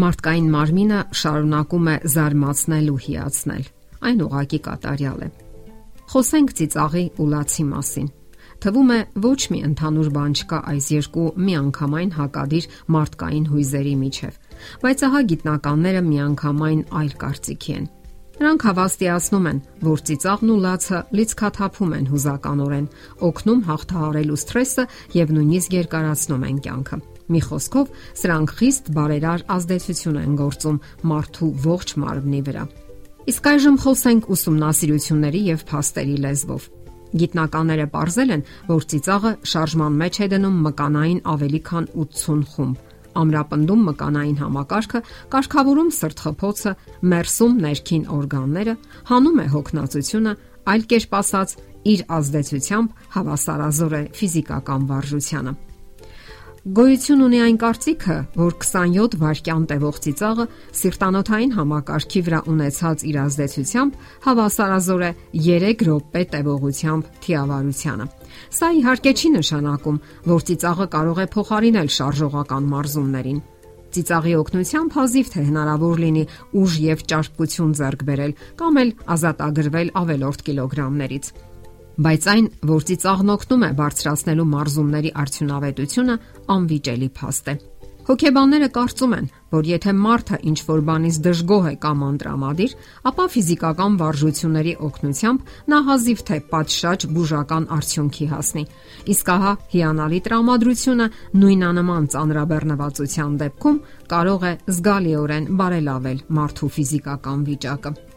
Մարդկային մարմինը շարունակում է զարմացնել ու հիացնել։ Այն ուղակի կատարյալ է։ Խոսենք ծիծաղի ու լացի մասին։ Թվում է ոչ մի ընդհանուր բան չկա այս երկու միանգամայն հակադիր մարդկային հույզերի միջև, բայց ահա գիտնականները միանգամայն այլ կարծիքի են։ Նրանք հավաստիացնում են, որ ծիծաղն ու լացը լիցքաթափում են հուզականորեն, օգնում հաղթահարելու սթրեսը եւ նույնիսկ երկարացնում են կյանքը։ Մի խոսքով, սրանք խիստ բարերար ազդեցություն են գործում մարդու ողջ մարմնի վրա։ Իսկ այժմ խոսենք ուսումնասիրությունների եւ փաստերի լեզվով։ Գիտնականները ողրզել են, որ ծիծաղը շարժման մեջ է դնում մկանային ավելի քան 80 խումբ ամրապնդում մկանային համակարգը, կարգավորում սրտխփոցը, մերսում ներքին օրգանները, հանում է հոգնածությունը, այլ կերպ ասած, իր ազդեցությամբ հավասարազոր է ֆիզիկական վարժությանը։ Գոյություն ունի այն կարծիքը, որ 27 վայրկյան տևող ծիծաղը սիրտանոթային համակարգի վրա ունեցած իր ազդեցությամբ հավասարազոր է 3 րոպե տևողությամբ թիավարությանը։ Սա իհարկե չի նշանակում, որ ծիծաղը կարող է փոխարինել շարժողական մարզումներին։ Ծիծաղի օգնությամբ հազիվ թե հնարավոր լինի ուժ եւ ճարպկություն ձեռք բերել կամ էլ ազատագրվել ավելորտ կիլոգրամներից բայց այն, որ ծիծաղն օգնում է բարձրացնելու մարզումների արդյունավետությունը, անվիճելի փաստ է։ Հոգեբանները կարծում են, որ եթե մարդը ինչ որ բանից դժգոհ է կամ անտրամադիր, ապա ֆիզիկական վարժությունների օգնությամբ նա հազիվ թե պատշաճ բուժական արդյունքի հասնի։ Իսկ ահա հիանալի տրամադրությունը նույնանման ծանրաբեռնվածության դեպքում կարող է զգալիորեն բարելավել մարդու ֆիզիկական վիճակը։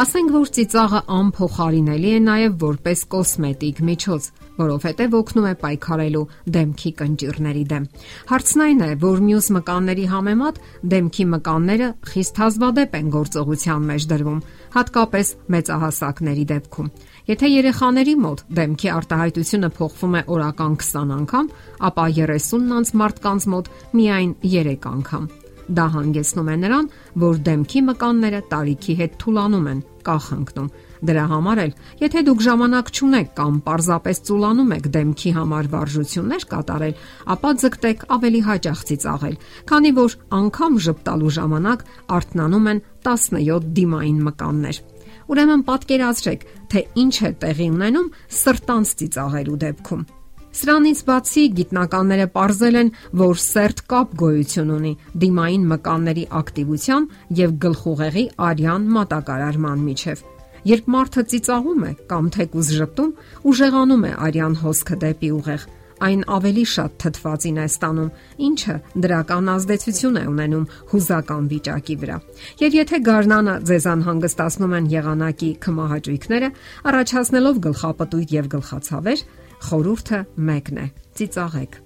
Ասենք որ ծիծաղը անփոխարինելի է նաև որպես կոսմետիկ միջոց, որովհետև օգնում է պայքարելու դեմքի կնճիռների դեմ։ Հարցն այն է, որ մյուս մկանների համեմատ դեմքի մկանները խիստ հազվադեպ են գործողության մեջ դրվում, հատկապես մեծահասակների դեպքում։ Եթե երեխաների մոտ դեմքի արտահայտությունը փոխվում է օրական 20 անգամ, ապա 30-ից մարդկանց մոտ միայն 3 անգամ։ Դա հանգեցնում է նրան, որ դեմքի մկանները տարիքի հետ թուլանում են, կախընկնում։ Դրա համար էլ, եթե դուք ժամանակ չունեք կամ պարզապես ծուլանում եք դեմքի համար վարժություններ կատարել, ապա ձգտեք ավելի հաճախ ծիծաղել, քանի որ անգամ ճպտալու ժամանակ արթնանում են 17 դիմային մկաններ։ Ուրեմն պատկերացրեք, թե ինչ է տեղի ունենում սրտանց ծիծաղելու դեպքում։ Սրանից բացի գիտնականները ողրզել են, որ սերտ կապ գոյություն ունի դիմային մկանների ակտիվության եւ գլխուղեղի արյան մատակարարման միջև։ Երբ մարդը ծիծաղում է կամ թեկուզ ժպտում, ուժեղանում է արյան հոսքը դեպի ուղեղ, այն ավելի շատ թթվածին է ստանում, ինչը դրական ազդեցություն է ունենում հուզական վիճակի վրա։ Եվ եթե գարնանը ձեզան հանգստացնում են եղանակի քմահաճույքները, առաջացնելով գլխապտույտ եւ գլխացավեր, Խորհուրդը մեկն է՝ ծիծաղեք։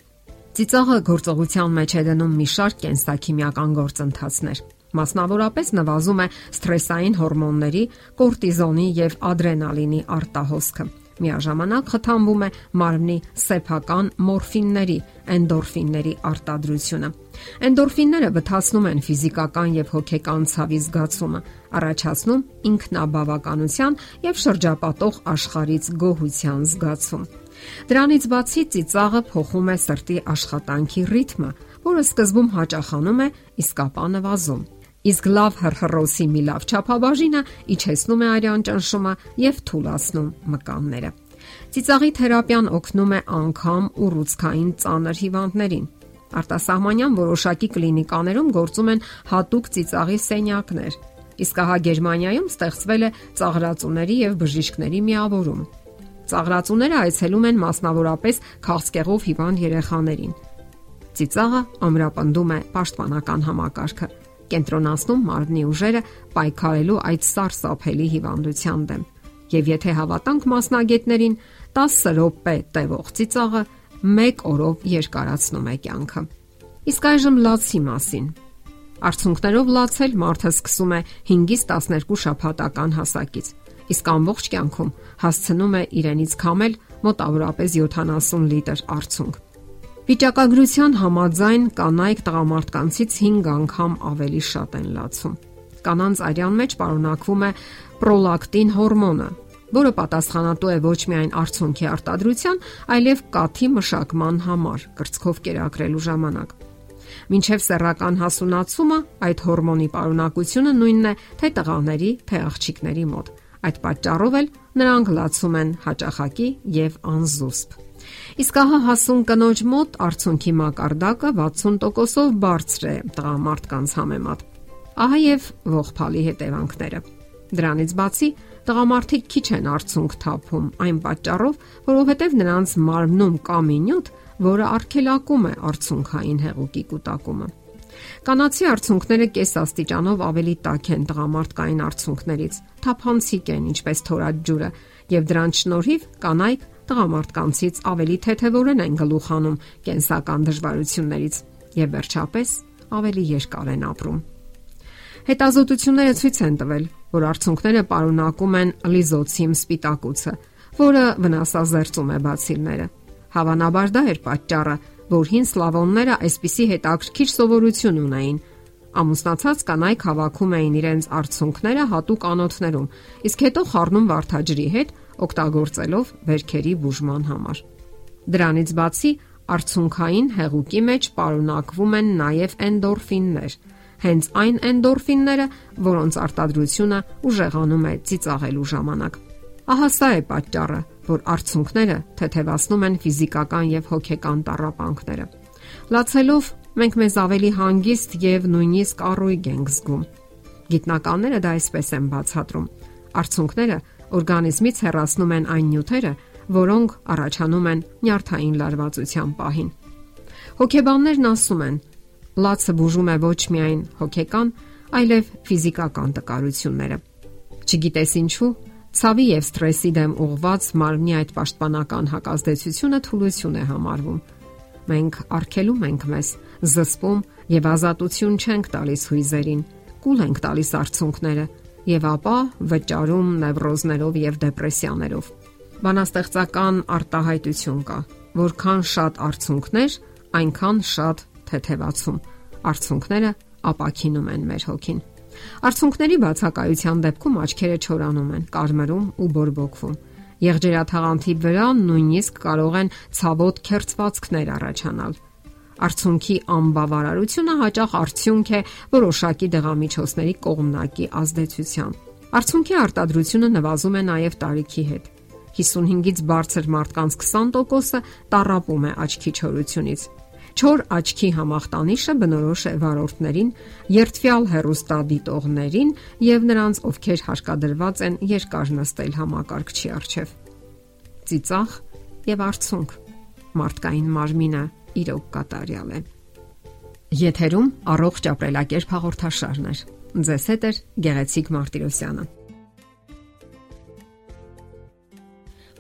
Ծիծաղը գործողության մեջ է դնում մի շարք կենսաքիմիական գործընթացներ։ Մասնավորապես նվազում է սթրեսային հորմոնների, կորտիզոնի եւ ադրենալինի արտահոսքը։ Միաժամանակ խթանվում է մարմնի սեփական մորֆինների, էնդորֆինների արտադրությունը։ Էնդորֆինները բթացնում են ֆիզիկական եւ հոգեկան ցավի զգացումը, առաջացնում ինքնաբավականության եւ շրջապատող աշխարից գոհության զգացում։ Դրանից բացի ծիծաղը փոխում է սրտի աշխատանքի ռիթմը, որը սկզբում հաճախանում է, իսկ ապա նվազում։ Իսկ լավ հրհրոսի մի լավ չափաբաժինը իջեցնում է արյան ճնշումը եւ թուլացնում մկանները։ Ծիծաղի թերապիան օգնում է անգամ ուռուցքային ծանր հիվանդներին։ Արտասահմանյան որոշակի կլինիկաներում գործում են հատուկ ծիծաղի սենյակներ։ Իսկ ահա Գերմանիայում ստեղծվել է ծաղրածուների եւ բժիշկների միավորում։ Ծաղրացուները այցելում են մասնավորապես քաղցկեղով հիվանդ երեխաներին։ Ծիծաղը ամրապնդում է պաշտպանական համակարգը, կենտրոնացնում մարմնի ուժերը պայքարելու այդ սարսափելի հիվանդության դեմ։ Եվ եթե հավատանք մասնագետներին, 10 րոպե տևող ծիծաղը 1 օրով երկարացնում է կյանքը։ Իսկ այժմ լացի մասին։ Արցունքներով լացել մարդը սկսում է 5-ից 12 շաբաթական հասակից իսկ ամբողջ կյանքում հասցնում է իրենից քամել մոտավորապես 70 լիտր արցունք։ Վիճակագրության համաձայն կանայք տղամարդկանցից 5 անգամ ավելի շատ են լացում։ Կանանց արյան մեջ պարունակվում է պրոլակտին հորմոնը, որը պատասխանատու է ոչ միայն արցունքի արտադրության, այլև կաթի մշակման համար կրծքով կերակրելու ժամանակ։ Մինչև սեռական հասունացումը այդ հորմոնի պարունակությունը նույնն է թե տղաների, թե աղջիկների մոտ։ Այդ պատճառով էլ նրանք լացում են հաճախակի եւ անզուսպ։ Իսկ ահա հասուն կնոջ մոտ արցունքի մակարդակը 60%-ով բարձր է տղամարդկանց համեմատ։ Ահա եւ ողփալի հետևանքները։ Դրանից բացի տղամարդիկ քիչ են արցունք թափում այն պատճառով, որովհետև նրանց մարմնում կա մի նյութ, որը արգելակում է արցունքային հեղուկի կուտակումը։ Կանացի արցունքները կես աստիճանով ավելի տաք են տղամարդկային արցունքներից, թափանցիկ են, ինչպես թորած ջուրը, եւ դրանց շնորհիվ կանայք տղամարդկանցից ավելի թեթևորեն են գլուխանում կենսական դժվարություններից եւ վերջապես ավելի երկար են ապրում։ Հետազոտությունները ցույց են տվել, որ արցունքները պարունակում են լիզոցիմ սպիտակուցը, որը վնասազերծում է բացիլները։ Հավանաբար դա էր պատճառը, որ հին սլավոնները այսպիսի հետաքրքիր սովորություն ունեին։ Ամուսնացած կանայք հավաքում էին իրենց արցունքները հատուկ անոթներում, իսկ հետո խառնում վարդաջրի հետ, օգտագործելով վերքերի բուժման համար։ Դրանից բացի արցունքային հեղուկի մեջ պարունակվում են նաև էնդորֆիններ, հենց այն էնդորֆինները, որոնց արտադրությունը ուժեղանում է ծիծաղելու ժամանակ։ Ահա սա է պատճառը, որ արցունքները թեթևացնում են ֆիզիկական եւ հոգեկան տառապանքները։ Լացելով մենք մեզ ավելի հանգիստ եւ նույնիսկ առույգ ենք զգում։ Գիտնականները դա այսպես են բացատրում։ Արցունքները օրգանիզմից հեռացնում են այն նյութերը, որոնք առաջանում են նյարդային լարվածության պահին։ Հոգեբաններն ասում են, լացը բուժում է ոչ միայն հոգեկան, այլև ֆիզիկական տկարությունները։ Չգիտես ինչու, Ցավի եւ սթրեսի դեմ ուղված մարմնի այդ պաշտպանական հակազդեցությունը թուլություն է համարվում։ Մենք արգելում ենք մեզ, զսպում եւ ազատություն չենք տալիս հույզերին, կուլ ենք տալիս արցունքները եւ ապա վճարում նևրոզներով եւ դեպրեսիաներով։ Բանաստեղծական արտահայտություն կա, որքան շատ արցունքներ, այնքան շատ թեթևացում։ Արցունքները ապակինում են մեր հոգին։ Արցունքների բացակայության դեպքում աչքերը չորանում են, կարմրում ու բորբոքվում։ Եղջերաթաղանթի վրա նույնիսկ կարող են ցավոտ քերծվածքներ առաջանալ։ Արցունքի անբավարարությունը հաճախ արդյունք է որոշակի դեղամիջոցների կողմնակի ազդեցության։ Արցունքի արտադրությունը նվազում է նաև տարիքի հետ։ 55-ից բարձր մարդկանց 20%-ը տարապում է աչքի չորությունից, Չոր աչքի համախտանիշը բնորոշ է վարորդներին, երթվյալ հերոստադիտողներին եւ նրանց, ովքեր հարկադրված են երկար նստել համակարգչի առջև։ Ծիծաղ եւ արցունք մարդկային մարմինը իրոք կատարյալ է։ Եթերում առողջ ապրելակերպ հաղորդաշարն է։ Ձեզ հետ է Գեղեցիկ Մարտիրոսյանը։